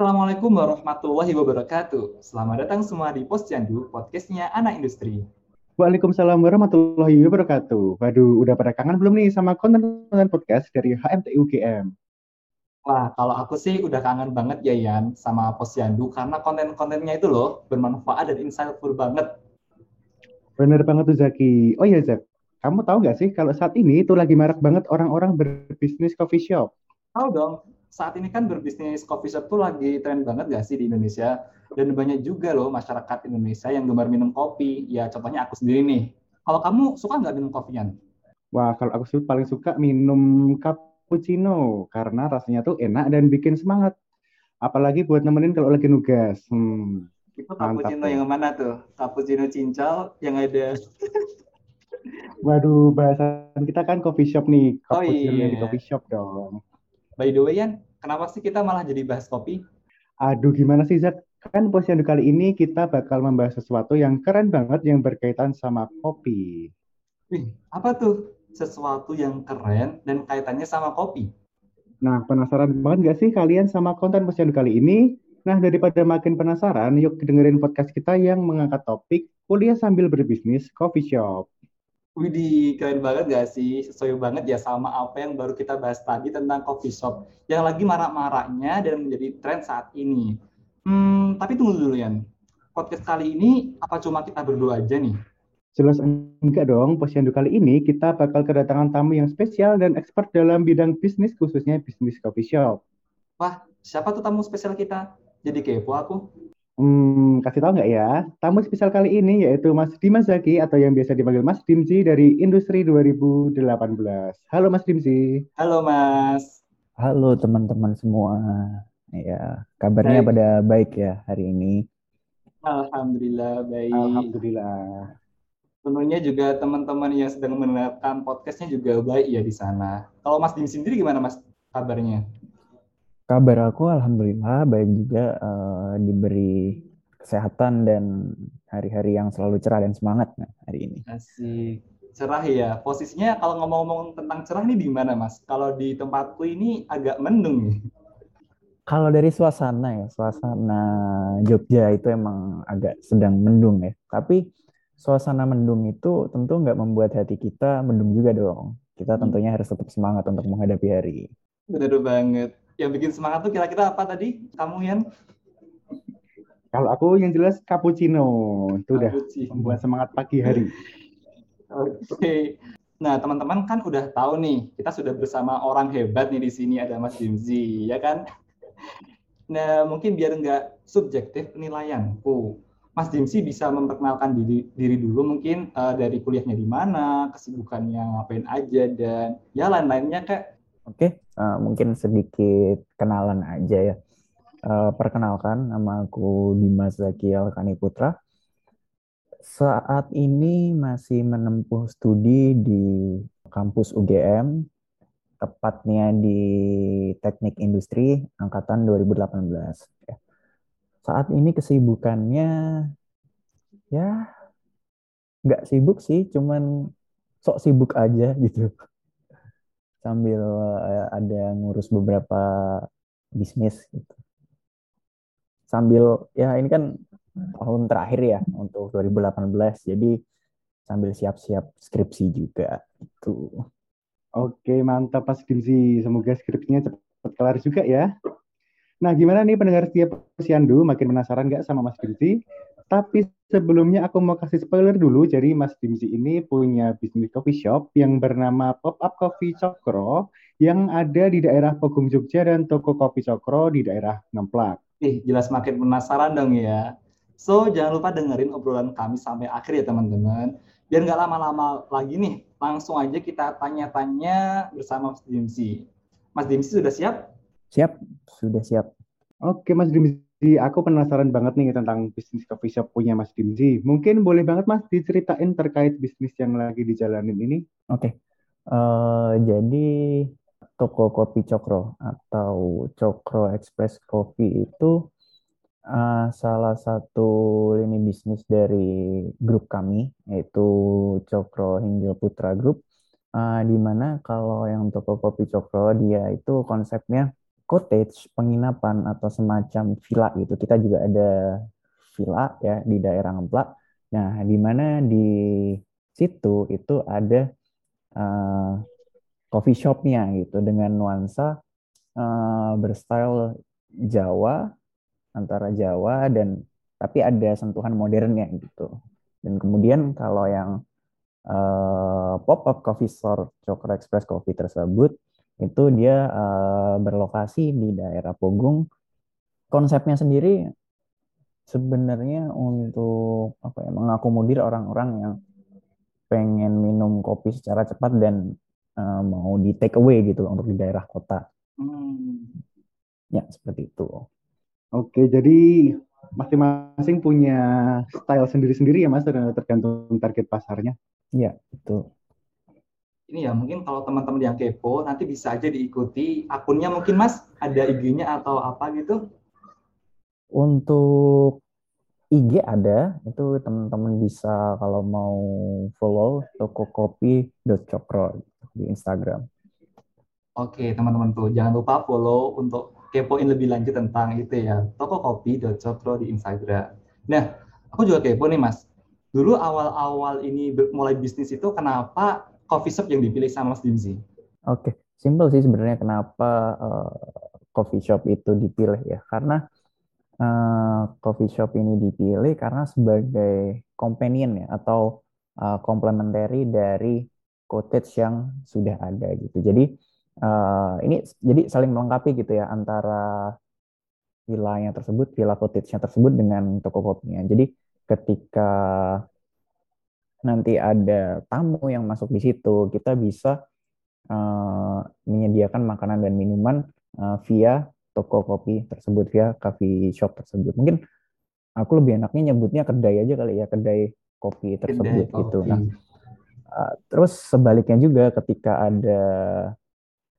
Assalamualaikum warahmatullahi wabarakatuh. Selamat datang semua di Posyandu, podcastnya anak industri. Waalaikumsalam warahmatullahi wabarakatuh. Waduh, udah pada kangen belum nih sama konten-konten podcast dari HMT UGM? Wah, kalau aku sih udah kangen banget ya Yan sama Posyandu karena konten-kontennya itu loh bermanfaat dan insightful banget. Bener banget tuh Zaki. Oh iya Zak, kamu tahu nggak sih kalau saat ini itu lagi marak banget orang-orang berbisnis coffee shop? Tahu dong, saat ini kan berbisnis coffee shop tuh lagi tren banget gak sih di Indonesia? Dan banyak juga loh masyarakat Indonesia yang gemar minum kopi. Ya contohnya aku sendiri nih. Kalau kamu suka nggak minum kopian? Wah, kalau aku sih paling suka minum cappuccino karena rasanya tuh enak dan bikin semangat. Apalagi buat nemenin kalau lagi nugas. Hmm, Itu cappuccino yang mana tuh? Cappuccino cincau yang ada Waduh, bahasan kita kan coffee shop nih. Oh Cappuccino iya. di coffee shop dong. By the way, Yan, kenapa sih kita malah jadi bahas kopi? Aduh, gimana sih Zak? Kan posyandu kali ini kita bakal membahas sesuatu yang keren banget yang berkaitan sama kopi. Wih, apa tuh? Sesuatu yang keren dan kaitannya sama kopi. Nah, penasaran banget gak sih kalian sama konten posyandu kali ini? Nah, daripada makin penasaran, yuk dengerin podcast kita yang mengangkat topik kuliah sambil berbisnis coffee shop. Widih, keren banget gak sih? Sesuai banget ya sama apa yang baru kita bahas tadi tentang coffee shop yang lagi marak-maraknya dan menjadi tren saat ini. Hmm, tapi tunggu dulu, Yan. Podcast kali ini apa cuma kita berdua aja nih? Jelas enggak dong, posyandu kali ini kita bakal kedatangan tamu yang spesial dan expert dalam bidang bisnis, khususnya bisnis coffee shop. Wah, siapa tuh tamu spesial kita? Jadi kepo aku. Hmm, kasih tahu nggak ya? Tamu spesial kali ini yaitu Mas Dimas Zaki atau yang biasa dipanggil Mas Dimzi dari Industri 2018. Halo Mas Dimzi. Halo, Mas. Halo teman-teman semua. Ya, kabarnya Baik. pada baik ya hari ini. Alhamdulillah, baik. Alhamdulillah. Tentunya juga teman-teman yang sedang mendengarkan podcastnya juga baik ya di sana. Kalau Mas Dim sendiri gimana, Mas? Kabarnya? Kabar aku alhamdulillah baik juga eh, diberi kesehatan dan hari-hari yang selalu cerah dan semangat nah, hari ini. Asik. Cerah ya. Posisinya kalau ngomong-ngomong tentang cerah nih di mana, Mas? Kalau di tempatku ini agak mendung nih. Kalau dari suasana ya, suasana Jogja itu emang agak sedang mendung ya. Tapi suasana mendung itu tentu nggak membuat hati kita mendung juga dong. Kita Hmm. tentunya harus tetap semangat untuk menghadapi hari. Bener banget. Yang bikin semangat tuh kira-kira apa tadi? Kamu, Yan? Kalau aku yang jelas cappuccino itu udah membuat semangat pagi hari. Oke. Nah, teman-teman kan udah tahu nih, kita sudah bersama orang hebat nih di sini ada Mas Dimzi, ya kan? Nah, mungkin biar nggak subjektif penilaianku, Mas Dimzi bisa memperkenalkan diri, diri dulu mungkin eh, dari kuliahnya di mana, kesibukannya ngapain aja, dan ya lain-lainnya Kak. Oke, eh, mungkin sedikit kenalan aja ya. Eh, perkenalkan, nama aku Dimas Zaki Alkani Putra. Saat ini masih menempuh studi di kampus UGM, tepatnya di Teknik Industri angkatan 2018. Ya. Saat ini kesibukannya ya nggak sibuk sih, cuman sok sibuk aja gitu sambil eh, ada ngurus beberapa bisnis gitu. Sambil ya ini kan tahun terakhir ya untuk 2018 jadi sambil siap-siap skripsi juga itu. Oke, mantap Mas Dimzi. Semoga skripsinya cepat kelar juga ya. Nah, gimana nih pendengar setia posyandu? Makin penasaran nggak sama Mas Dimzi? Tapi sebelumnya aku mau kasih spoiler dulu. Jadi Mas Dimzi ini punya bisnis coffee shop yang bernama Pop Up Coffee Cokro yang ada di daerah Pogung Jogja dan toko kopi Cokro di daerah Ngemplak. Ih, jelas makin penasaran dong ya. So, jangan lupa dengerin obrolan kami sampai akhir ya teman-teman. Biar nggak lama-lama lagi nih, langsung aja kita tanya-tanya bersama Mas Dimsi. Mas Dimsi sudah siap? Siap, sudah siap. Oke Mas Dimzi, aku penasaran banget nih tentang bisnis coffee shop punya Mas Dimzi. Mungkin boleh banget Mas diceritain terkait bisnis yang lagi dijalanin ini? Oke. Eh, jadi toko kopi Cokro atau Cokro Express Coffee itu eh, salah satu lini bisnis dari grup kami yaitu Cokro Hinggil Putra Group. Eh, di mana kalau yang toko kopi Cokro dia itu konsepnya cottage, penginapan atau semacam villa gitu. Kita juga ada villa ya di daerah Ngemplak. Nah, di mana di situ itu ada uh, coffee shopnya gitu dengan nuansa uh, berstyle Jawa antara Jawa dan tapi ada sentuhan modernnya gitu. Dan kemudian kalau yang uh, pop-up coffee store Cokro Express Coffee tersebut itu dia uh, berlokasi di daerah Pogung. Konsepnya sendiri sebenarnya untuk apa ya mengakomodir orang-orang yang pengen minum kopi secara cepat dan uh, mau di take away gitu untuk di daerah kota. Hmm. Ya seperti itu. Oke, jadi masing-masing punya style sendiri-sendiri ya Mas, tergantung target pasarnya. Iya, betul ini ya mungkin kalau teman-teman yang kepo nanti bisa aja diikuti akunnya mungkin Mas ada IG-nya atau apa gitu? Untuk IG ada, itu teman-teman bisa kalau mau follow toko tokokopi.cokro di Instagram. Oke, teman-teman tuh jangan lupa follow untuk kepoin lebih lanjut tentang itu ya, tokokopi.cokro di Instagram. Nah, aku juga kepo nih Mas. Dulu awal-awal ini mulai bisnis itu kenapa coffee shop yang dipilih sama Mas Dimzi? Oke, okay. simple sih sebenarnya kenapa uh, coffee shop itu dipilih ya. Karena uh, coffee shop ini dipilih karena sebagai companion ya atau uh, complementary dari cottage yang sudah ada gitu. Jadi uh, ini jadi saling melengkapi gitu ya antara villanya tersebut, villa cottage-nya tersebut dengan toko kopinya. Jadi ketika nanti ada tamu yang masuk di situ, kita bisa uh, menyediakan makanan dan minuman uh, via toko kopi tersebut, via coffee shop tersebut. Mungkin aku lebih enaknya nyebutnya kedai aja kali ya, kedai kopi tersebut kedai gitu. Nah, uh, terus sebaliknya juga ketika ada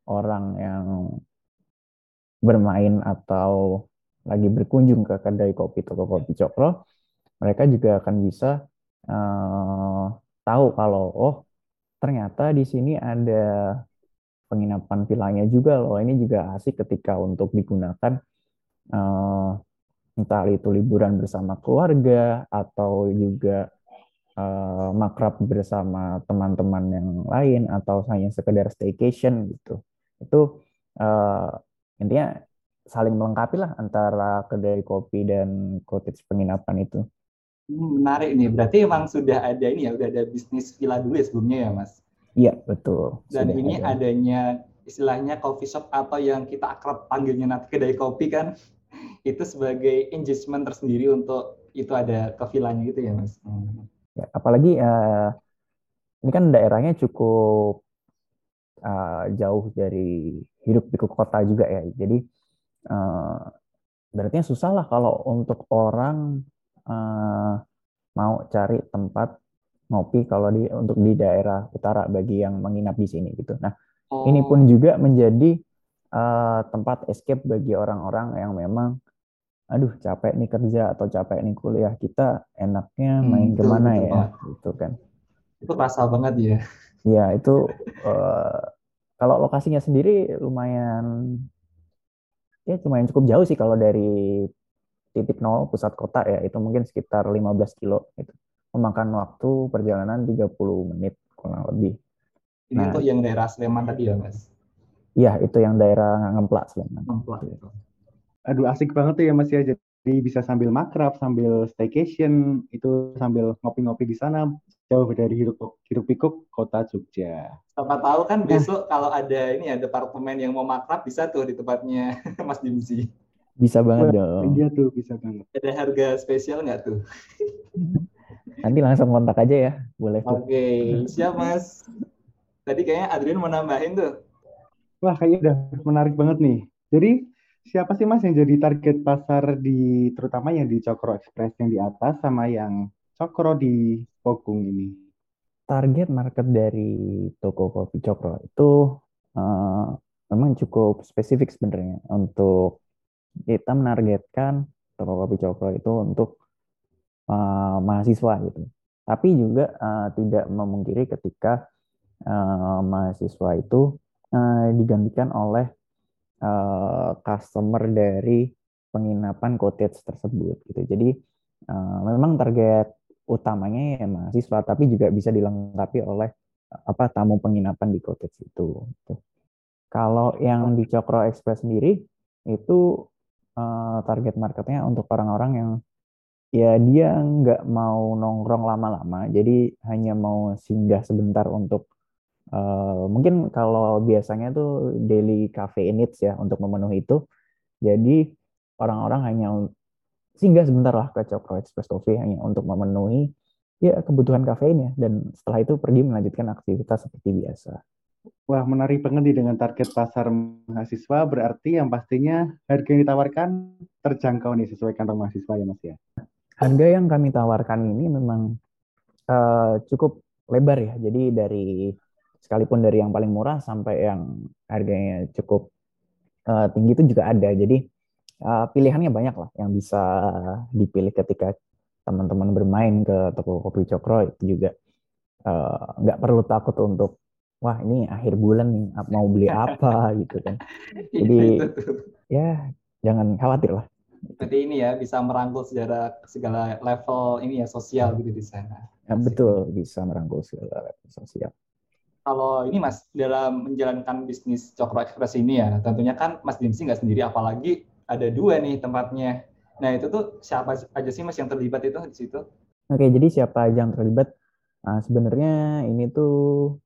orang yang bermain atau lagi berkunjung ke kedai kopi toko kopi Cokro, mereka juga akan bisa uh, tahu kalau oh ternyata di sini ada penginapan villanya juga loh. Ini juga asik ketika untuk digunakan uh, entah itu liburan bersama keluarga atau juga uh, makrab bersama teman-teman yang lain atau hanya sekedar staycation gitu. Itu uh, intinya saling melengkapi lah antara kedai kopi dan cottage penginapan itu. Hmm, menarik nih. Berarti emang sudah ada ini ya, sudah ada bisnis villa dulu ya sebelumnya ya, Mas? Iya, betul. Dan sudah ini ada. adanya istilahnya coffee shop atau yang kita akrab panggilnya nanti kedai kopi kan, itu sebagai engagement tersendiri untuk itu ada ke villanya gitu ya, Mas? Hmm. Ya, apalagi uh, ini kan daerahnya cukup uh, jauh dari hidup pikuk kota juga ya. Jadi uh, berarti susah lah kalau untuk orang uh, mau cari tempat ngopi kalau di untuk di daerah utara bagi yang menginap di sini gitu. Nah, oh. ini pun juga menjadi uh, tempat escape bagi orang-orang yang memang aduh capek nih kerja atau capek nih kuliah kita enaknya hmm, main hmm, ke mana betul, ya betul. gitu kan itu pasal banget ya iya itu uh, kalau lokasinya sendiri lumayan ya lumayan cukup jauh sih kalau dari titik nol pusat kota ya itu mungkin sekitar 15 kilo itu memakan waktu perjalanan 30 menit kurang lebih. Ini nah, untuk yang daerah Sleman tadi ya mas? Iya itu yang daerah Ngemplak Sleman. Ngemplak. Gitu. Aduh asik banget tuh ya mas ya jadi bisa sambil makrab sambil staycation itu sambil ngopi-ngopi di sana jauh dari hiruk hiruk pikuk kota Jogja. Siapa tahu kan besok kalau ada ini ya departemen yang mau makrab bisa tuh di tempatnya Mas Dimsi. Bisa banget Wah, dong. Iya tuh, bisa banget. Ada harga spesial nggak tuh? Nanti langsung kontak aja ya, boleh. Oke, okay. siap Mas. Tadi kayaknya Adrian mau nambahin tuh. Wah, kayaknya udah menarik banget nih. Jadi, siapa sih Mas yang jadi target pasar di, terutama yang di Cokro Express yang di atas sama yang Cokro di Pogung ini? Target market dari toko kopi Cokro itu uh, memang cukup spesifik sebenarnya untuk kita menargetkan toko kopi cokro itu untuk uh, mahasiswa gitu. Tapi juga uh, tidak memungkiri ketika uh, mahasiswa itu uh, digantikan oleh uh, customer dari penginapan cottage tersebut gitu. Jadi uh, memang target utamanya ya mahasiswa, tapi juga bisa dilengkapi oleh apa tamu penginapan di cottage itu. Gitu. Kalau yang di Cokro Express sendiri itu uh, target marketnya untuk orang-orang yang ya dia nggak mau nongkrong lama-lama, jadi hanya mau singgah sebentar untuk uh, mungkin kalau biasanya tuh daily cafe needs ya untuk memenuhi itu. Jadi orang-orang hanya singgah sebentar lah ke Cokro Express Coffee hanya untuk memenuhi ya kebutuhan kafeinnya dan setelah itu pergi melanjutkan aktivitas seperti biasa. Wah, menarik banget nih dengan target pasar mahasiswa, berarti yang pastinya harga yang ditawarkan terjangkau nih sesuai kantong mahasiswa ya Mas ya? Harga yang kami tawarkan ini memang uh, cukup lebar ya, jadi dari sekalipun dari yang paling murah sampai yang harganya cukup uh, tinggi itu juga ada, jadi uh, pilihannya banyak lah yang bisa dipilih ketika teman-teman bermain ke toko kopi Cokro. Itu juga nggak uh, perlu takut untuk wah ini akhir bulan nih mau beli apa gitu kan. Iya, Jadi ya jangan khawatir lah. Berarti ini ya bisa merangkul sejarah segala level ini ya sosial gitu di sana. Ya, betul bisa merangkul segala level sosial. Kalau ini Mas dalam menjalankan bisnis Cokro Express ini ya tentunya kan Mas Dimsi nggak sendiri apalagi ada dua nih tempatnya. Nah itu tuh siapa aja sih Mas yang terlibat itu di situ? Oke jadi siapa aja yang terlibat? Nah, sebenarnya ini tuh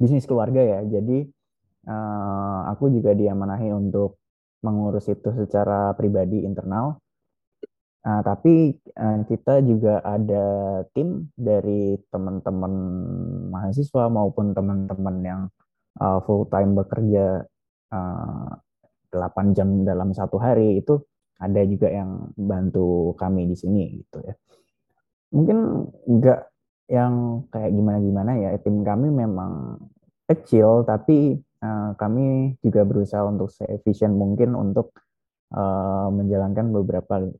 bisnis keluarga ya. Jadi uh, aku juga diamanahi untuk mengurus itu secara pribadi internal. Uh, tapi uh, kita juga ada tim dari teman-teman mahasiswa maupun teman-teman yang uh, full time bekerja uh, 8 jam dalam satu hari itu ada juga yang bantu kami di sini gitu ya. Mungkin enggak yang kayak gimana-gimana ya tim kami memang kecil tapi uh, kami juga berusaha untuk seefisien mungkin untuk uh, menjalankan beberapa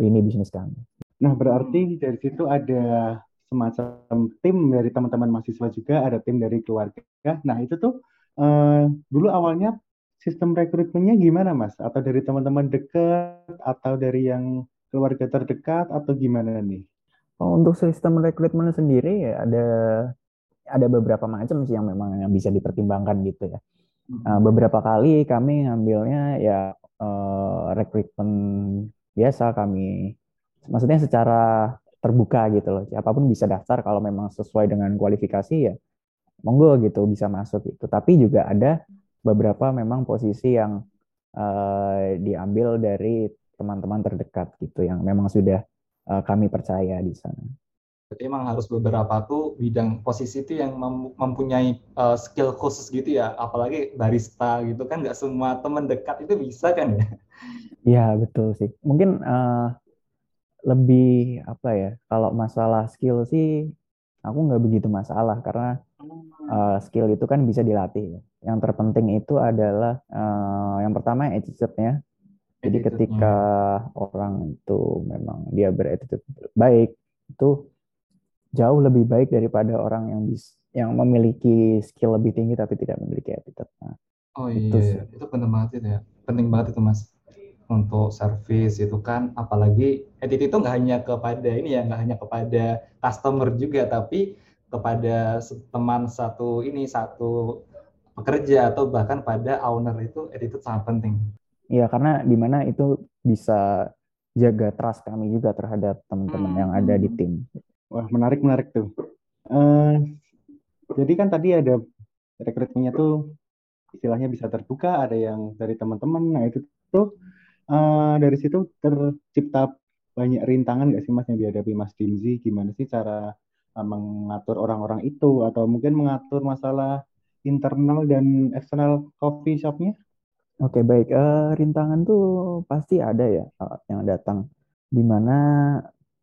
lini bisnis kami. Nah berarti dari situ ada semacam tim dari teman-teman mahasiswa juga, ada tim dari keluarga. Nah itu tuh uh, dulu awalnya sistem rekrutmennya gimana mas? Atau dari teman-teman dekat, atau dari yang keluarga terdekat, atau gimana nih? Oh, untuk sistem rekrutmen sendiri ya ada ada beberapa macam sih yang memang yang bisa dipertimbangkan gitu ya. Uh, beberapa kali kami ngambilnya ya uh, rekrutmen biasa kami, maksudnya secara terbuka gitu loh. Siapa pun bisa daftar kalau memang sesuai dengan kualifikasi ya monggo gitu bisa masuk gitu. Tapi juga ada beberapa memang posisi yang uh, diambil dari teman-teman terdekat gitu yang memang sudah uh, kami percaya di sana. Jadi emang harus beberapa tuh bidang posisi itu yang mempunyai uh, skill khusus gitu ya, apalagi barista gitu kan nggak semua teman dekat itu bisa kan ya? Iya betul sih. Mungkin uh, lebih apa ya? Kalau masalah skill sih aku nggak begitu masalah karena uh, skill itu kan bisa dilatih. Yang terpenting itu adalah uh, yang pertama attitude-nya jadi ketika orang itu memang dia berattitude baik, itu jauh lebih baik daripada orang yang bis, yang memiliki skill lebih tinggi tapi tidak memiliki attitude. Nah, oh iya, itu, itu penting banget itu ya. Penting banget itu Mas. Untuk service itu kan apalagi attitude itu nggak hanya kepada ini ya, nggak hanya kepada customer juga tapi kepada teman satu ini satu pekerja atau bahkan pada owner itu attitude sangat penting. Iya, karena di mana itu bisa jaga trust kami juga terhadap teman-teman hmm. yang ada di tim. Wah, menarik menarik tuh. Uh, jadi kan tadi ada rekrutmennya tuh istilahnya bisa terbuka, ada yang dari teman-teman. Nah itu tuh uh, dari situ tercipta banyak rintangan nggak sih mas yang dihadapi Mas Dimzi? Gimana sih cara uh, mengatur orang-orang itu atau mungkin mengatur masalah internal dan eksternal coffee shopnya? Oke, baik. Uh, rintangan tuh pasti ada ya uh, yang datang. Di mana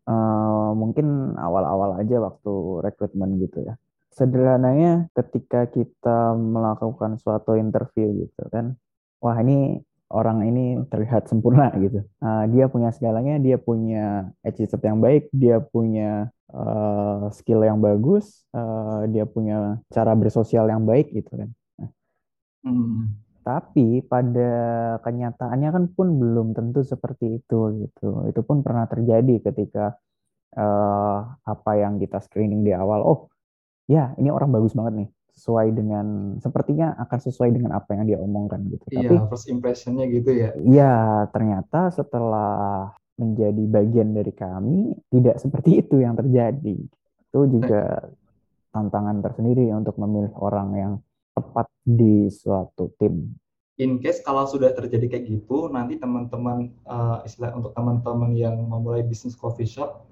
uh, mungkin awal-awal aja waktu rekrutmen gitu ya. Sederhananya ketika kita melakukan suatu interview gitu kan, wah ini orang ini terlihat sempurna gitu. Uh, dia punya segalanya, dia punya attitude yang baik, dia punya uh, skill yang bagus, uh, dia punya cara bersosial yang baik gitu kan. Nah, hmm Tapi pada kenyataannya kan pun belum tentu seperti itu gitu. Itu pun pernah terjadi ketika uh, apa yang kita screening di awal. Oh, ya ini orang bagus banget nih. Sesuai dengan sepertinya akan sesuai dengan apa yang dia omongkan gitu. Iya, Tapi first impressionnya gitu ya. ya ternyata setelah menjadi bagian dari kami tidak seperti itu yang terjadi. Itu juga tantangan tersendiri untuk memilih orang yang tepat di suatu tim. In case kalau sudah terjadi kayak gitu, nanti teman-teman uh, istilah untuk teman-teman yang memulai bisnis coffee shop,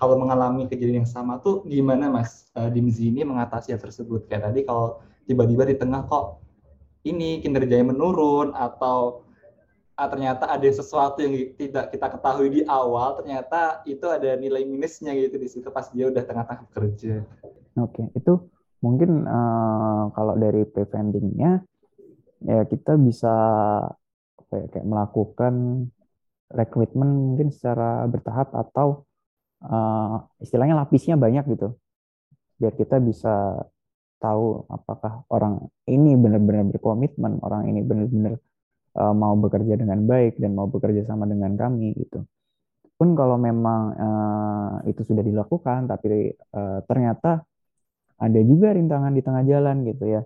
kalau mengalami kejadian yang sama tuh gimana Mas uh, Dimzi ini mengatasi hal tersebut? Kayak tadi kalau tiba-tiba di tengah kok ini kinerjanya menurun atau ah, ternyata ada sesuatu yang tidak kita ketahui di awal, ternyata itu ada nilai minusnya gitu di situ pas dia udah tengah-tengah kerja. Oke, okay. itu mungkin uh, kalau dari preventingnya ya kita bisa kayak, kayak melakukan rekrutmen mungkin secara bertahap atau uh, istilahnya lapisnya banyak gitu. Biar kita bisa tahu apakah orang ini benar-benar berkomitmen orang ini benar-benar uh, mau bekerja dengan baik dan mau bekerja sama dengan kami gitu. Pun kalau memang uh, itu sudah dilakukan tapi uh, ternyata ada juga rintangan di tengah jalan gitu ya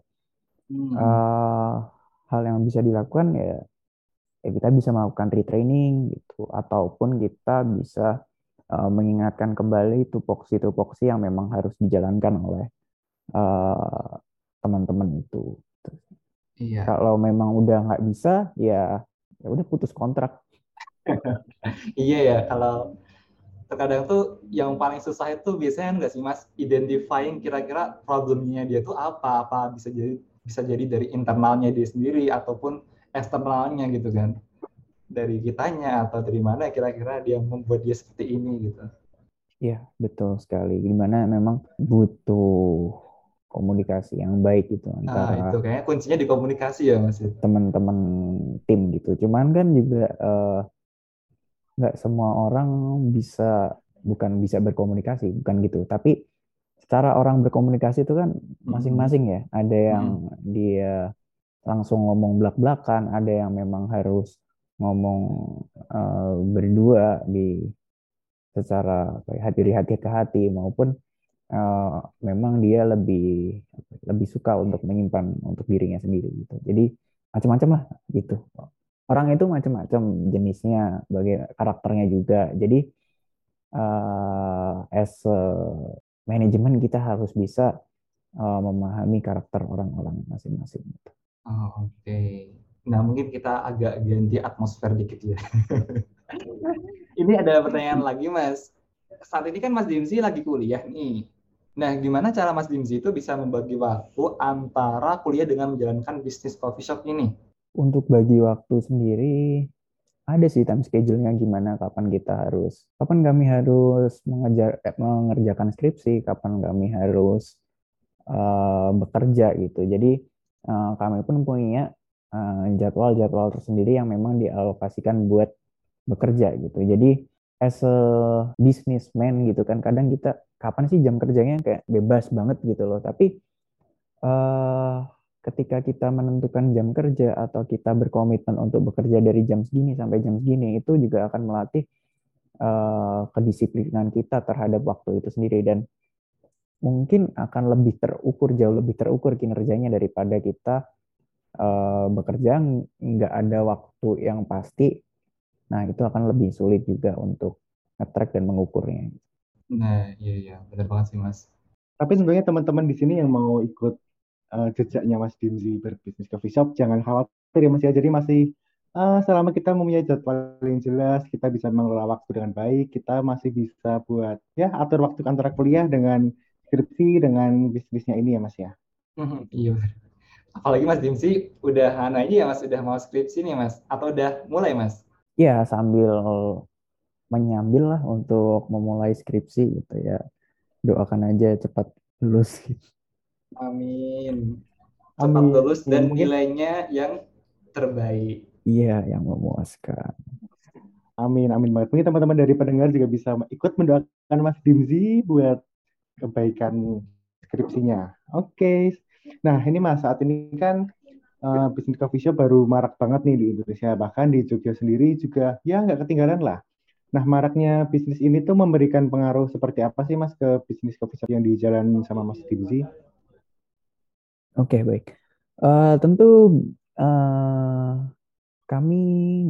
hmm. uh, hal yang bisa dilakukan ya ya kita bisa melakukan retraining gitu ataupun kita bisa uh, mengingatkan kembali tupoksi-tupoksi yang memang harus dijalankan oleh uh, teman-teman itu. Iya. Kalau memang udah nggak bisa, ya ya udah putus kontrak. iya ya, kalau terkadang tuh yang paling susah itu biasanya nggak sih mas identifying kira-kira problemnya dia tuh apa apa bisa jadi bisa jadi dari internalnya dia sendiri ataupun eksternalnya gitu kan dari kitanya atau dari mana kira-kira dia membuat dia seperti ini gitu. Iya betul sekali. Gimana memang butuh komunikasi yang baik gitu nah, antara nah, itu kayaknya kuncinya di komunikasi ya mas teman-teman tim gitu cuman kan juga uh, nggak semua orang bisa bukan bisa berkomunikasi bukan gitu tapi cara orang berkomunikasi itu kan masing-masing ya ada yang hmm. dia langsung ngomong belak-belakan ada yang memang harus ngomong uh, berdua di secara hati dari hati ke hati maupun uh, memang dia lebih lebih suka untuk menyimpan untuk dirinya sendiri gitu. Jadi macam-macam lah gitu. Orang itu macam-macam jenisnya, bagi karakternya juga. Jadi uh, as manajemen kita harus bisa uh, memahami karakter orang-orang masing-masing. Oh, Oke. Okay. Nah mungkin kita agak ganti atmosfer dikit ya. ini ada pertanyaan lagi mas. Saat ini kan Mas Dimsi lagi kuliah nih. Nah, gimana cara Mas Dimzi itu bisa membagi waktu antara kuliah dengan menjalankan bisnis coffee shop ini? Untuk bagi waktu sendiri, ada sih time schedule-nya gimana, kapan kita harus, kapan kami harus mengejar, eh, mengerjakan skripsi, kapan kami harus uh, bekerja gitu. Jadi uh, kami pun punya jadwal-jadwal uh, tersendiri yang memang dialokasikan buat bekerja gitu. Jadi as a businessman gitu kan kadang kita kapan sih jam kerjanya kayak bebas banget gitu loh tapi uh, ketika kita menentukan jam kerja atau kita berkomitmen untuk bekerja dari jam segini sampai jam segini itu juga akan melatih uh, kedisiplinan kita terhadap waktu itu sendiri dan mungkin akan lebih terukur jauh lebih terukur kinerjanya daripada kita uh, bekerja nggak ada waktu yang pasti Nah, itu akan lebih sulit juga untuk nge-track dan mengukurnya. Nah, iya iya, benar banget sih, Mas. Tapi sebenarnya teman-teman di sini yang mau ikut uh, jejaknya Mas Dimzi berbisnis coffee shop, jangan khawatir ya Mas ya. Jadi masih uh, selama kita mempunyai jadwal yang jelas, kita bisa mengelola waktu dengan baik, kita masih bisa buat ya atur waktu antara kuliah dengan skripsi dengan bisnisnya ini ya Mas ya. Mm-hmm, iya. Apalagi Mas Dimsi udah aja ya Mas, udah mau skripsi nih Mas, atau udah mulai Mas? ya sambil menyambil lah untuk memulai skripsi gitu ya doakan aja cepat lulus amin cepat amin. lulus dan Mungkin... nilainya yang terbaik iya yang memuaskan amin amin banget mungkin teman-teman dari pendengar juga bisa ikut mendoakan Mas Dimzi buat kebaikan skripsinya oke okay. nah ini Mas saat ini kan uh, bisnis coffee shop baru marak banget nih di Indonesia. Bahkan di Jogja sendiri juga ya nggak ketinggalan lah. Nah, maraknya bisnis ini tuh memberikan pengaruh seperti apa sih Mas ke bisnis coffee shop yang di jalan sama Mas Dimzi? Oke, okay, baik. Uh, tentu uh, kami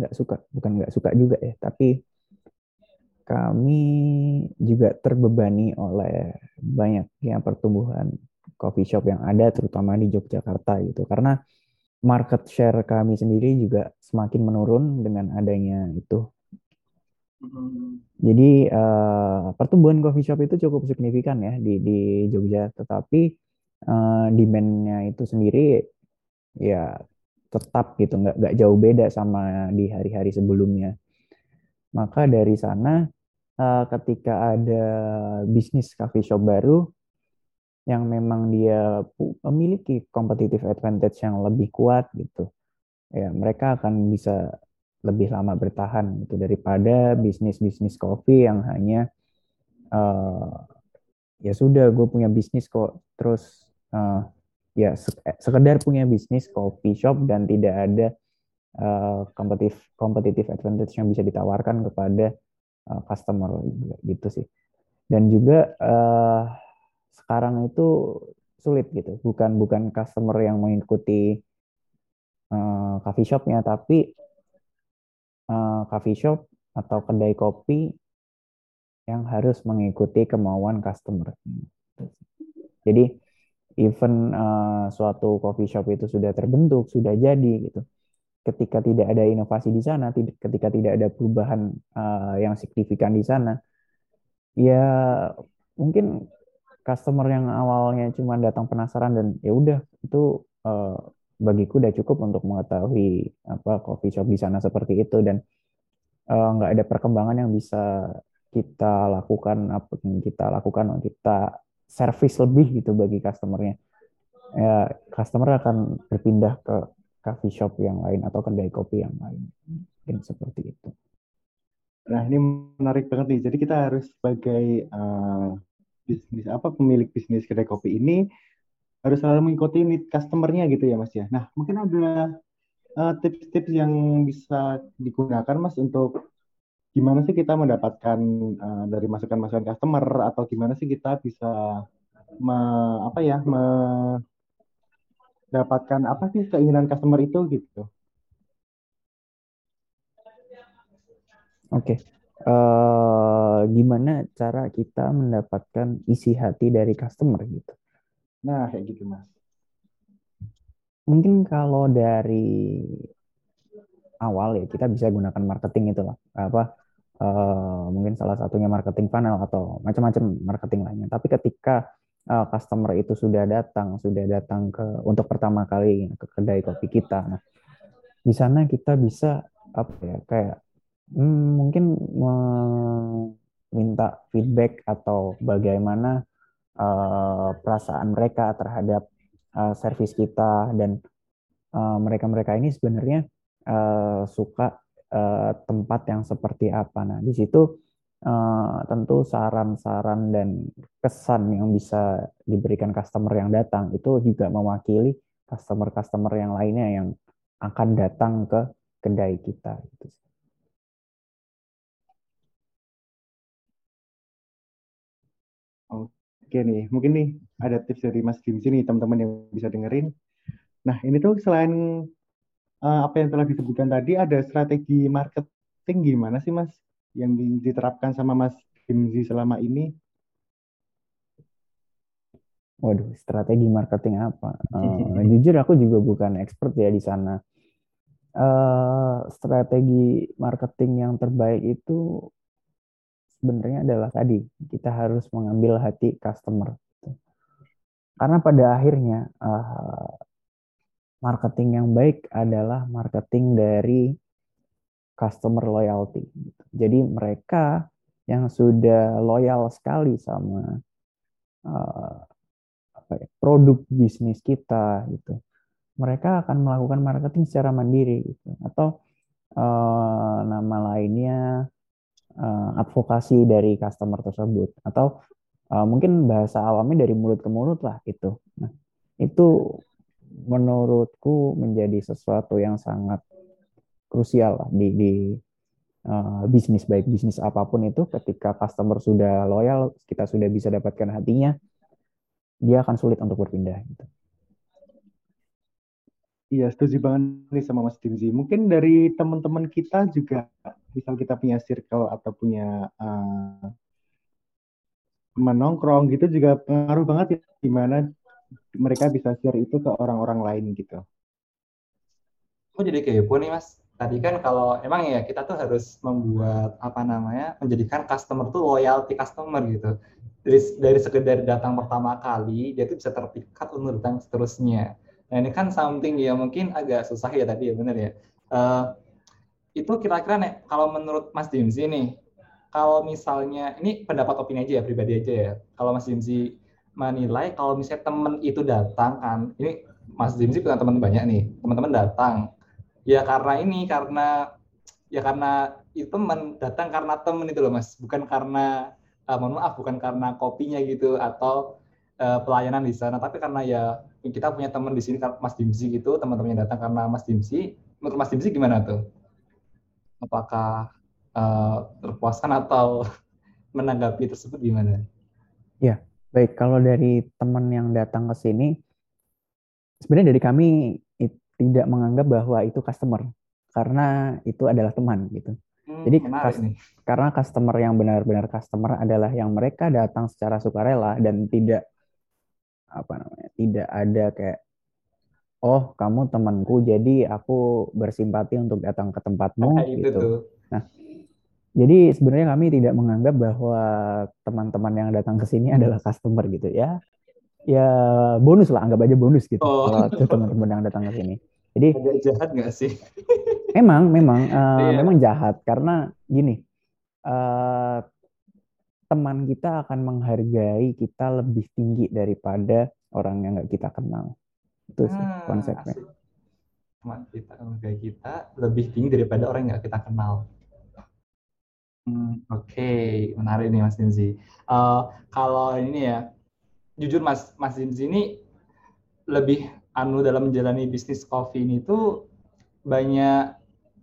nggak suka, bukan nggak suka juga ya, tapi kami juga terbebani oleh banyaknya pertumbuhan coffee shop yang ada, terutama di Yogyakarta gitu. Karena market share kami sendiri juga semakin menurun dengan adanya itu. Jadi uh, pertumbuhan coffee shop itu cukup signifikan ya di di Jogja, tetapi uh, demand-nya itu sendiri ya tetap gitu, nggak nggak jauh beda sama di hari-hari sebelumnya. Maka dari sana uh, ketika ada bisnis coffee shop baru, yang memang dia memiliki competitive advantage yang lebih kuat gitu ya mereka akan bisa lebih lama bertahan gitu daripada bisnis bisnis kopi yang hanya uh, ya sudah gue punya bisnis kok terus uh, ya sekedar punya bisnis kopi shop dan tidak ada uh, competitive competitive advantage yang bisa ditawarkan kepada uh, customer gitu sih. Dan juga uh, sekarang itu sulit gitu. Bukan bukan customer yang mengikuti uh, coffee shopnya tapi uh, coffee shop atau kedai kopi yang harus mengikuti kemauan customer. Jadi even uh, suatu coffee shop itu sudah terbentuk sudah jadi gitu. Ketika tidak ada inovasi di sana ketika tidak ada perubahan uh, yang signifikan di sana ya mungkin customer yang awalnya cuma datang penasaran dan ya udah itu uh, bagiku udah cukup untuk mengetahui apa coffee shop di sana seperti itu. Dan uh, nggak ada perkembangan yang bisa kita lakukan apa yang kita lakukan kita service lebih gitu bagi customernya. Ya customer akan berpindah ke coffee shop yang lain atau kedai kopi yang lain. Mungkin seperti itu. Nah ini menarik banget nih. Jadi kita harus sebagai uh, bisnis apa pemilik bisnis kedai kopi ini harus selalu mengikuti need customernya gitu ya mas ya. Nah mungkin ada uh, tips-tips yang bisa digunakan mas untuk gimana sih kita mendapatkan uh, dari masukan-masukan customer atau gimana sih kita bisa me, apa ya mendapatkan apa sih keinginan customer itu gitu. Oke. Okay uh, gimana cara kita mendapatkan isi hati dari customer gitu. Nah, kayak gitu, Mas. Mungkin kalau dari awal ya kita bisa gunakan marketing itu lah. Apa uh, mungkin salah satunya marketing funnel atau macam-macam marketing lainnya. Tapi ketika uh, customer itu sudah datang, sudah datang ke untuk pertama kali ke kedai kopi kita. Nah, di sana kita bisa apa ya kayak hmm, mungkin meminta feedback atau bagaimana uh, perasaan mereka terhadap uh, servis kita dan mereka-mereka uh, ini sebenarnya uh, suka uh, tempat yang seperti apa. Nah, di situ uh, tentu saran-saran dan kesan yang bisa diberikan customer yang datang itu juga mewakili customer-customer yang lainnya yang akan datang ke kedai kita. Gitu. Oke nih, mungkin nih ada tips dari Mas Kim sini teman-teman yang bisa dengerin. Nah, ini tuh selain uh, apa yang telah disebutkan tadi, ada strategi marketing gimana sih Mas yang diterapkan sama Mas Kimzi selama ini? Waduh, strategi marketing apa? Uh, jujur aku juga bukan expert ya di sana. Uh, strategi marketing yang terbaik itu sebenarnya adalah tadi kita harus mengambil hati customer. Karena pada akhirnya uh, marketing yang baik adalah marketing dari customer loyalty. Jadi mereka yang sudah loyal sekali sama uh, apa ya, produk bisnis kita gitu, mereka akan melakukan marketing secara mandiri gitu. Atau uh, nama lainnya uh, advokasi dari customer tersebut atau uh, mungkin bahasa awamnya dari mulut ke mulut lah itu. Nah, itu menurutku menjadi sesuatu yang sangat krusial lah di, di uh, bisnis baik bisnis apa pun itu ketika customer sudah loyal kita sudah bisa dapatkan hatinya dia akan sulit untuk berpindah gitu. Iya, setuju banget nih sama Mas Dimzi. Mungkin dari teman-teman kita juga, misal kita punya circle atau punya uh, menongkrong gitu juga pengaruh banget ya gimana mereka bisa share itu ke orang-orang lain gitu. Oh jadi kepo nih mas. Tadi kan kalau emang ya kita tuh harus membuat apa namanya menjadikan customer tuh loyalty customer gitu. Dari dari sekedar datang pertama kali dia tuh bisa terpikat untuk datang seterusnya. Nah ini kan something ya mungkin agak susah ya tadi ya benar ya. Uh, itu kira-kira nih kalau menurut Mas Dimzi nih kalau misalnya ini pendapat opini aja ya pribadi aja ya. Kalau Mas Dimzi menilai kalau misalnya temen itu datang kan, ini Mas Dimzi punya teman banyak nih, teman-teman datang. Ya karena ini karena ya karena itu teman datang karena temen itu loh Mas, bukan karena uh, mohon maaf bukan karena kopinya gitu atau uh, pelayanan di sana, tapi karena ya kita punya teman di sini Mas Dimzi gitu, teman-temannya datang karena Mas Dimzi. Menurut Mas Dimzi gimana tuh? Apakah uh, terpuaskan atau menanggapi tersebut gimana? Ya, baik. Kalau dari teman yang datang ke sini, sebenarnya dari kami tidak menganggap bahwa itu customer karena itu adalah teman gitu. Hmm, Jadi kas, karena customer yang benar-benar customer adalah yang mereka datang secara sukarela dan tidak apa namanya tidak ada kayak oh kamu temanku jadi aku bersimpati untuk datang ke tempatmu nah, gitu. Tuh. Nah jadi sebenarnya kami tidak menganggap bahwa teman-teman yang datang ke sini adalah customer gitu ya. Ya bonus lah, anggap aja bonus gitu oh. kalau teman-teman yang datang ke sini. Jadi agak jahat nggak sih? memang, memang, uh, yeah. memang jahat karena gini, uh, teman kita akan menghargai kita lebih tinggi daripada orang yang nggak kita kenal. Itu sih ah, konsepnya. Teman kita menghargai kita lebih tinggi daripada orang yang nggak kita kenal. Hmm, oke, menarik nih Mas Dinzi. Uh, kalau ini ya, jujur Mas Mas Dinzi ini lebih anu dalam menjalani bisnis kopi ini tuh banyak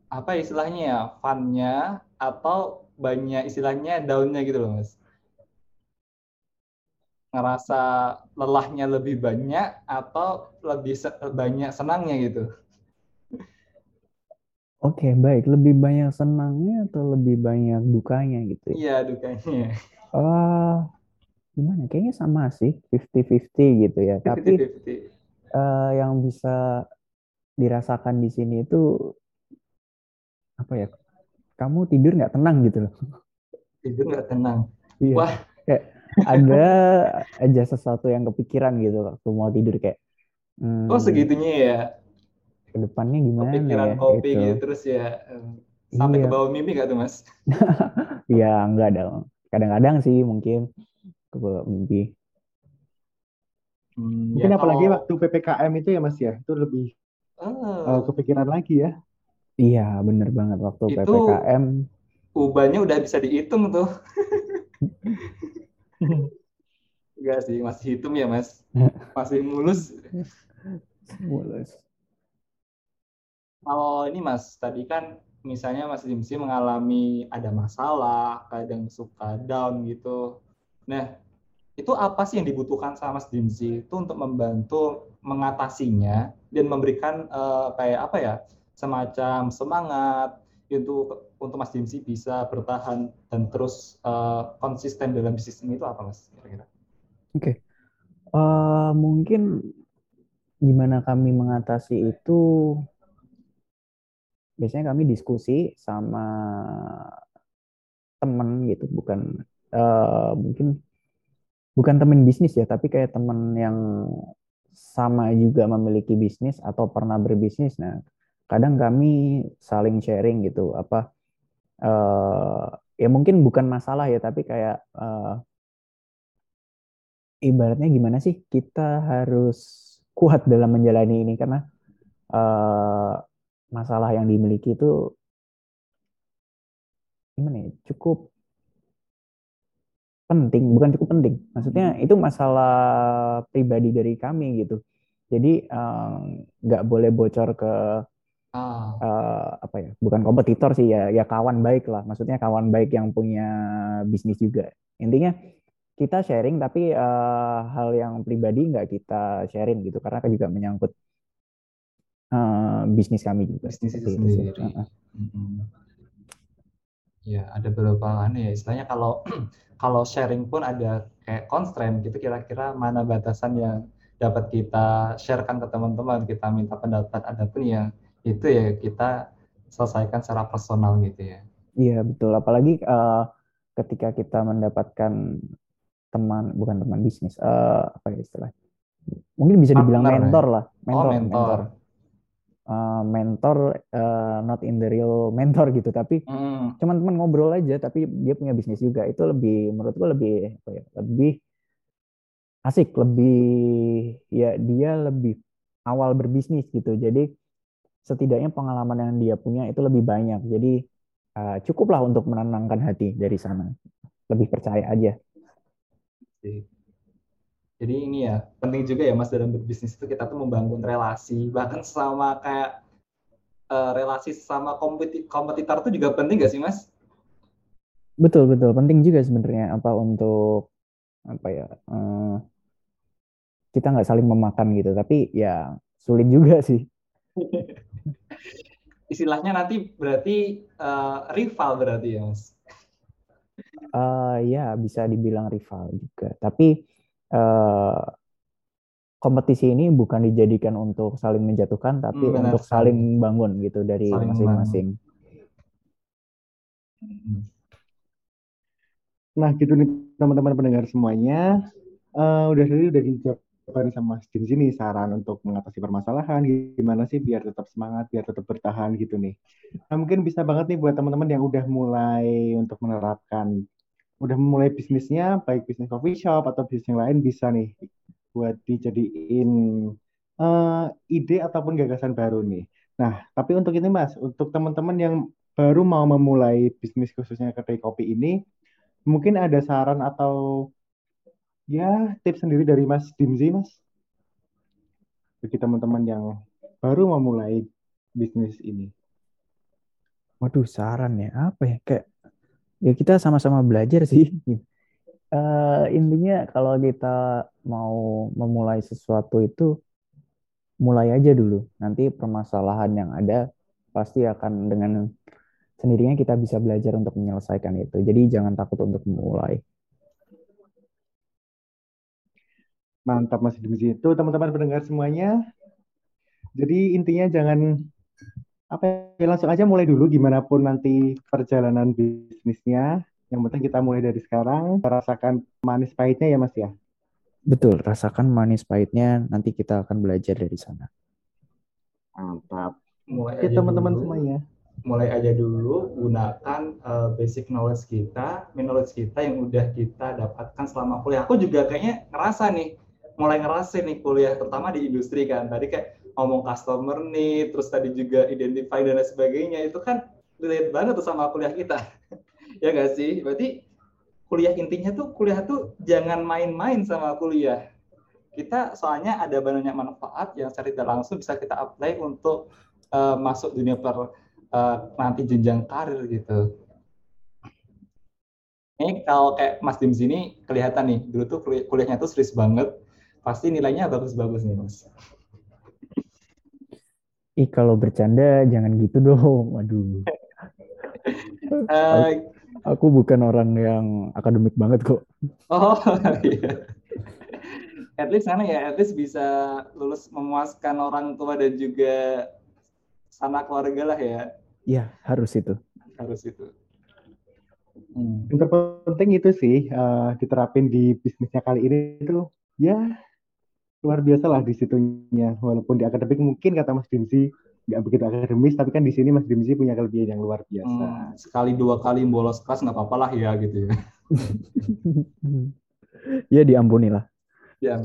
apa istilahnya ya, funnya atau banyak istilahnya daunnya gitu loh Mas. Ngerasa lelahnya lebih banyak atau lebih banyak senangnya gitu. Oke, baik. Lebih banyak senangnya atau lebih banyak dukanya gitu ya? Iya, dukanya. Uh, gimana? Kayaknya sama sih, 50-50 gitu ya. 50 -50. Tapi uh, yang bisa dirasakan di sini itu apa ya? Kamu tidur nggak tenang gitu loh. Tidur nggak tenang. Iya. Wah. Kayak ada aja sesuatu yang kepikiran gitu waktu mau tidur kayak. Hmm, oh segitunya ya ke depannya gimana Kepikiran ya kopi gitu. gitu terus ya sampai iya. ke bawah mimpi gak tuh mas? ya enggak dong. Kadang-kadang sih mungkin ke bawah mimpi. Hmm, mungkin ya, apalagi kalau... waktu ppkm itu ya mas ya itu lebih oh. uh, kepikiran lagi ya. Iya bener banget waktu itu ppkm. Ubahnya udah bisa dihitung tuh. Enggak sih, masih hitung ya mas. Masih mulus. mulus. Kalau ini Mas, tadi kan misalnya Mas Dimsi mengalami ada masalah, kadang suka down gitu. Nah, itu apa sih yang dibutuhkan sama Mas Dimsi itu untuk membantu mengatasinya dan memberikan uh, kayak apa ya semacam semangat untuk untuk Mas Dimsi bisa bertahan dan terus uh, konsisten dalam bisnis ini itu apa Mas? Oke, okay. uh, eh, mungkin gimana kami mengatasi itu biasanya kami diskusi sama temen gitu bukan uh, mungkin bukan temen bisnis ya tapi kayak temen yang sama juga memiliki bisnis atau pernah berbisnis. Nah kadang kami saling sharing gitu apa uh, ya mungkin bukan masalah ya tapi kayak uh, ibaratnya gimana sih kita harus kuat dalam menjalani ini? Karena uh, masalah yang dimiliki itu gimana ya cukup penting bukan cukup penting maksudnya hmm. itu masalah pribadi dari kami gitu Jadi eh, nggak boleh bocor ke eh, apa ya? Bukan kompetitor sih ya, ya kawan baik lah. Maksudnya kawan baik yang punya bisnis juga. Intinya kita sharing tapi eh, hal yang pribadi nggak kita sharing gitu karena kan juga menyangkut eh, bisnis kami juga. bisnis itu itu sendiri. Heeh. Mm-mm. Ya, ada beberapa aneh ya. Istilahnya kalau kalau sharing pun ada kayak constraint gitu kira-kira mana batasan yang dapat kita sharekan ke teman-teman, kita minta pendapat adapun yang itu ya kita selesaikan secara personal gitu ya. Iya betul. Apalagi eh, ketika kita mendapatkan teman, bukan teman bisnis, eh, apa ya istilahnya? Mungkin bisa dibilang Partner ya? mentor lah, Oh, mentor, mentor. Mentor. Eh, mentor, eh, not in the real mentor gitu, tapi Hmm, cuman teman ngobrol aja, tapi dia punya bisnis juga. Itu lebih, menurutku lebih, apa ya, lebih asik, lebih, ya dia lebih awal berbisnis gitu. Jadi setidaknya pengalaman yang dia punya itu lebih banyak. Jadi eh, cukuplah untuk menenangkan hati dari sana. Lebih percaya aja. Jadi ini ya penting juga ya Mas dalam berbisnis itu kita tuh membangun relasi bahkan sama kayak eh, relasi sama kompeti kompetitor itu juga penting gak sih Mas? Betul, betul. Penting juga sebenarnya apa untuk apa ya? eh, kita nggak saling memakan gitu. Tapi ya sulit juga sih. Istilahnya nanti berarti eh, rival berarti ya Mas. Eh, ya bisa dibilang rival juga. Tapi eh, kompetisi ini bukan dijadikan untuk saling menjatuhkan, tapi Hmm, untuk saling bangun gitu dari masing-masing. Nah, gitu nih teman-teman pendengar semuanya. Eh, udah tadi udah dijawab sama Mas Jin sini saran untuk mengatasi permasalahan gimana sih biar tetap semangat, biar tetap bertahan gitu nih. Nah, mungkin bisa banget nih buat teman-teman yang udah mulai untuk menerapkan udah memulai bisnisnya baik bisnis coffee shop atau bisnis yang lain bisa nih buat dijadiin eh, ide ataupun gagasan baru nih. Nah, tapi untuk ini Mas, untuk teman-teman yang baru mau memulai bisnis khususnya kedai kopi ini, mungkin ada saran atau ya tips sendiri dari Mas Dimzi, Mas, bagi teman-teman yang baru memulai bisnis ini. Waduh, saran ya apa ya? Kayak ya kita sama-sama belajar sih. Eh, intinya kalau kita mau memulai sesuatu itu mulai aja dulu. Nanti permasalahan yang ada pasti akan dengan sendirinya kita bisa belajar untuk menyelesaikan itu. Jadi jangan takut untuk memulai. Mantap Mas Dimzi itu teman-teman pendengar semuanya. Jadi intinya jangan apa ya langsung aja mulai dulu gimana pun nanti perjalanan bisnisnya. Yang penting kita mulai dari sekarang, rasakan manis pahitnya ya Mas ya. Betul, rasakan manis pahitnya, nanti kita akan belajar dari sana. Mantap. Mulai Oke aja teman-teman dulu. semuanya. mulai aja dulu gunakan uh, basic knowledge kita, knowledge kita yang udah kita dapatkan selama kuliah. Aku juga kayaknya ngerasa nih, mulai ngerasa nih kuliah, terutama di industri kan. Tadi kayak ngomong customer nih, terus tadi juga identify dan lain sebagainya, itu kan relate banget tuh sama kuliah kita. ya nggak sih? Berarti kuliah intinya tuh, kuliah tuh jangan main-main sama kuliah. Kita soalnya ada banyak manfaat yang secara tidak langsung bisa kita apply untuk uh, masuk dunia per uh, nanti jenjang karir gitu. Ini kalau kayak Mas Dim sini kelihatan nih, dulu tuh kuliah, kuliahnya tuh serius banget, pasti nilainya bagus-bagus nih Mas. Ih kalau bercanda jangan gitu dong, waduh. Uh, Aku bukan orang yang akademik banget kok. oh iya. At least sana ya, at least bisa lulus memuaskan orang tua dan juga sana keluarga lah ya. Iya harus itu. Harus itu. Hmm. Yang terpenting itu sih uh, diterapin di bisnisnya kali ini itu ya luar biasa lah di situnya. Walaupun di akademik mungkin kata Mas Dimsi nggak begitu akademis, tapi kan di sini Mas Dimsi punya kelebihan yang luar biasa. Hmm, sekali dua kali bolos kelas nggak apa-apa lah ya gitu ya. ya diampuni lah. Ya.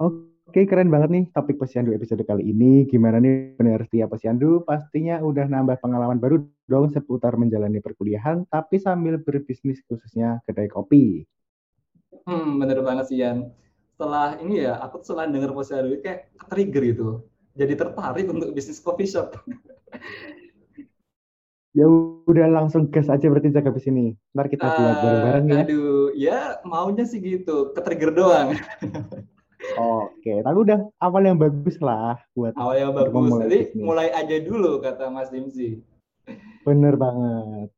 Oke, keren banget nih topik Posyandu episode kali ini. Gimana nih pendengar setia Posyandu? Pastinya udah nambah pengalaman baru dong seputar menjalani perkuliahan, tapi sambil berbisnis khususnya kedai kopi. Hmm, bener banget sih Yan. setelah ini ya aku setelah dengar posyandu kayak trigger itu jadi tertarik untuk bisnis coffee shop ya udah langsung gas aja berarti jaga habis ini ntar kita buat uh, bareng-bareng ya aduh ya maunya sih gitu ke trigger doang Oke, tapi udah awal yang bagus lah buat awal yang bagus. Jadi mulai aja dulu kata Mas Dimsi. Bener banget.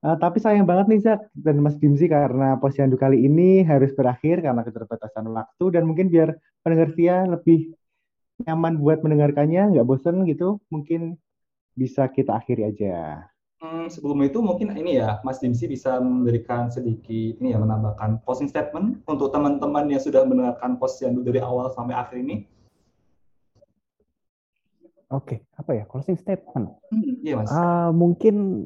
Uh, tapi sayang banget nih Zak dan Mas Dimsi karena posyandu kali ini harus berakhir karena keterbatasan waktu dan mungkin biar pendengar Tia lebih nyaman buat mendengarkannya, nggak bosen gitu, mungkin bisa kita akhiri aja. Hmm, sebelum itu mungkin ini ya Mas Dimsi bisa memberikan sedikit ini ya menambahkan closing statement untuk teman-teman yang sudah mendengarkan posyandu dari awal sampai akhir ini. Oke, apa ya closing statement? Hmm, iya mas. Uh, mungkin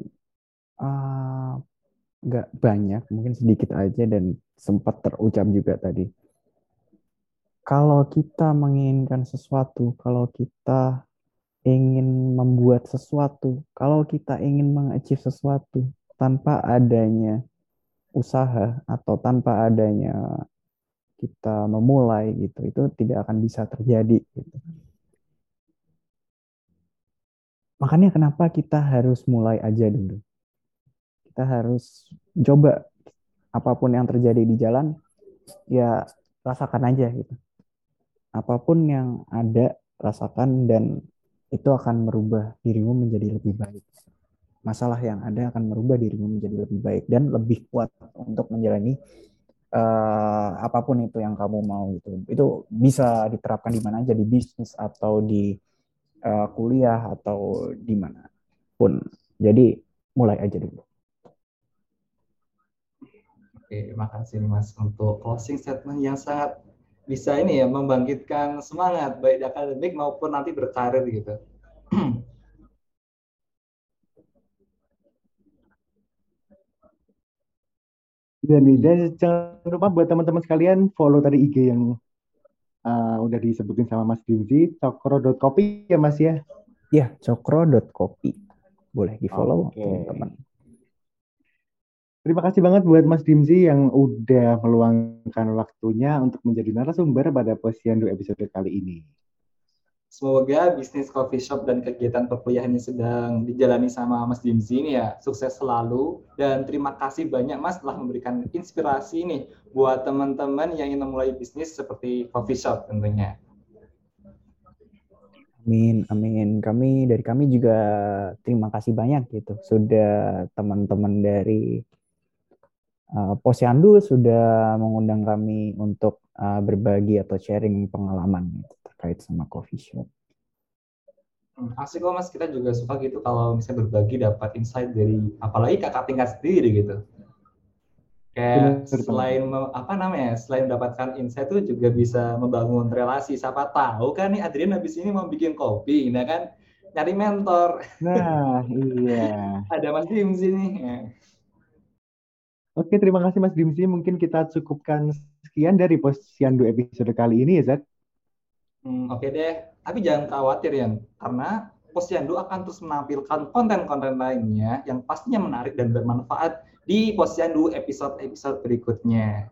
uh, nggak banyak, mungkin sedikit aja dan sempat terucap juga tadi. Kalau kita menginginkan sesuatu, kalau kita ingin membuat sesuatu, kalau kita ingin mengachieve sesuatu tanpa adanya usaha atau tanpa adanya kita memulai gitu, itu tidak akan bisa terjadi gitu. Makanya kenapa kita harus mulai aja dulu kita harus coba apa pun yang terjadi di jalan ya rasakan aja gitu. Apa pun yang ada rasakan dan itu akan merubah dirimu menjadi lebih baik. Masalah yang ada akan merubah dirimu menjadi lebih baik dan lebih kuat untuk menjalani uh, apa pun itu yang kamu mau gitu. Itu bisa diterapkan di mana aja di bisnis atau di uh, kuliah atau di mana pun. Jadi mulai aja dulu Oke, makasih Mas untuk closing statement yang sangat bisa ini ya membangkitkan semangat baik di akademik maupun nanti berkarir gitu. Dan, dan jangan lupa buat teman-teman sekalian follow tadi IG yang uh, udah disebutin sama Mas Dimzi, cokro.kopi ya Mas ya? Iya, cokro.kopi. Boleh di follow okay. teman-teman. Terima kasih banget buat Mas Dimzi yang udah meluangkan waktunya untuk menjadi narasumber pada Posyandu episode kali ini. Semoga bisnis coffee shop dan kegiatan perkuliahan yang sedang dijalani sama Mas Dimzi ini ya sukses selalu dan terima kasih banyak Mas telah memberikan inspirasi nih buat teman-teman yang ingin memulai bisnis seperti coffee shop tentunya. Amin, amin. Kami dari kami juga terima kasih banyak gitu sudah teman-teman dari uh, Posyandu sudah mengundang kami untuk uh, berbagi atau sharing pengalaman gitu, terkait sama coffee shop. Hmm, asik kok mas, kita juga suka gitu kalau misalnya berbagi dapat insight dari apalagi kakak tingkat sendiri gitu. Kayak selain apa namanya, selain mendapatkan insight itu juga bisa membangun relasi. Siapa tahu kan nih Adrian habis ini mau bikin kopi, nah kan nyari mentor. Nah, iya. Ada Mas Dim sini. Oke, terima kasih Mas Dimsi. Mungkin kita cukupkan sekian dari Posyandu episode kali ini ya, Zat. Hmm, Oke deh, tapi jangan khawatir ya, karena Posyandu akan terus menampilkan konten-konten lainnya yang pastinya menarik dan bermanfaat di Posyandu episode-episode berikutnya.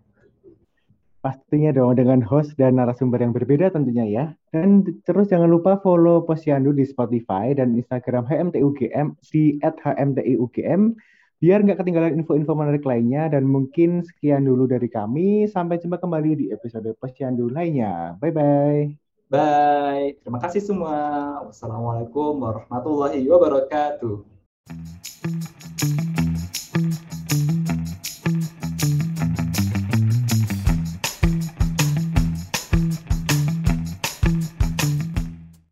Pastinya dong dengan host dan narasumber yang berbeda tentunya ya. Dan terus jangan lupa follow Posyandu di Spotify dan Instagram HMTUGM di @hmtiugm biar nggak ketinggalan info-info menarik lainnya dan mungkin sekian dulu dari kami. Sampai jumpa kembali di episode posyandu lainnya. Bye-bye. Bye. Terima kasih semua. Wassalamualaikum warahmatullahi wabarakatuh.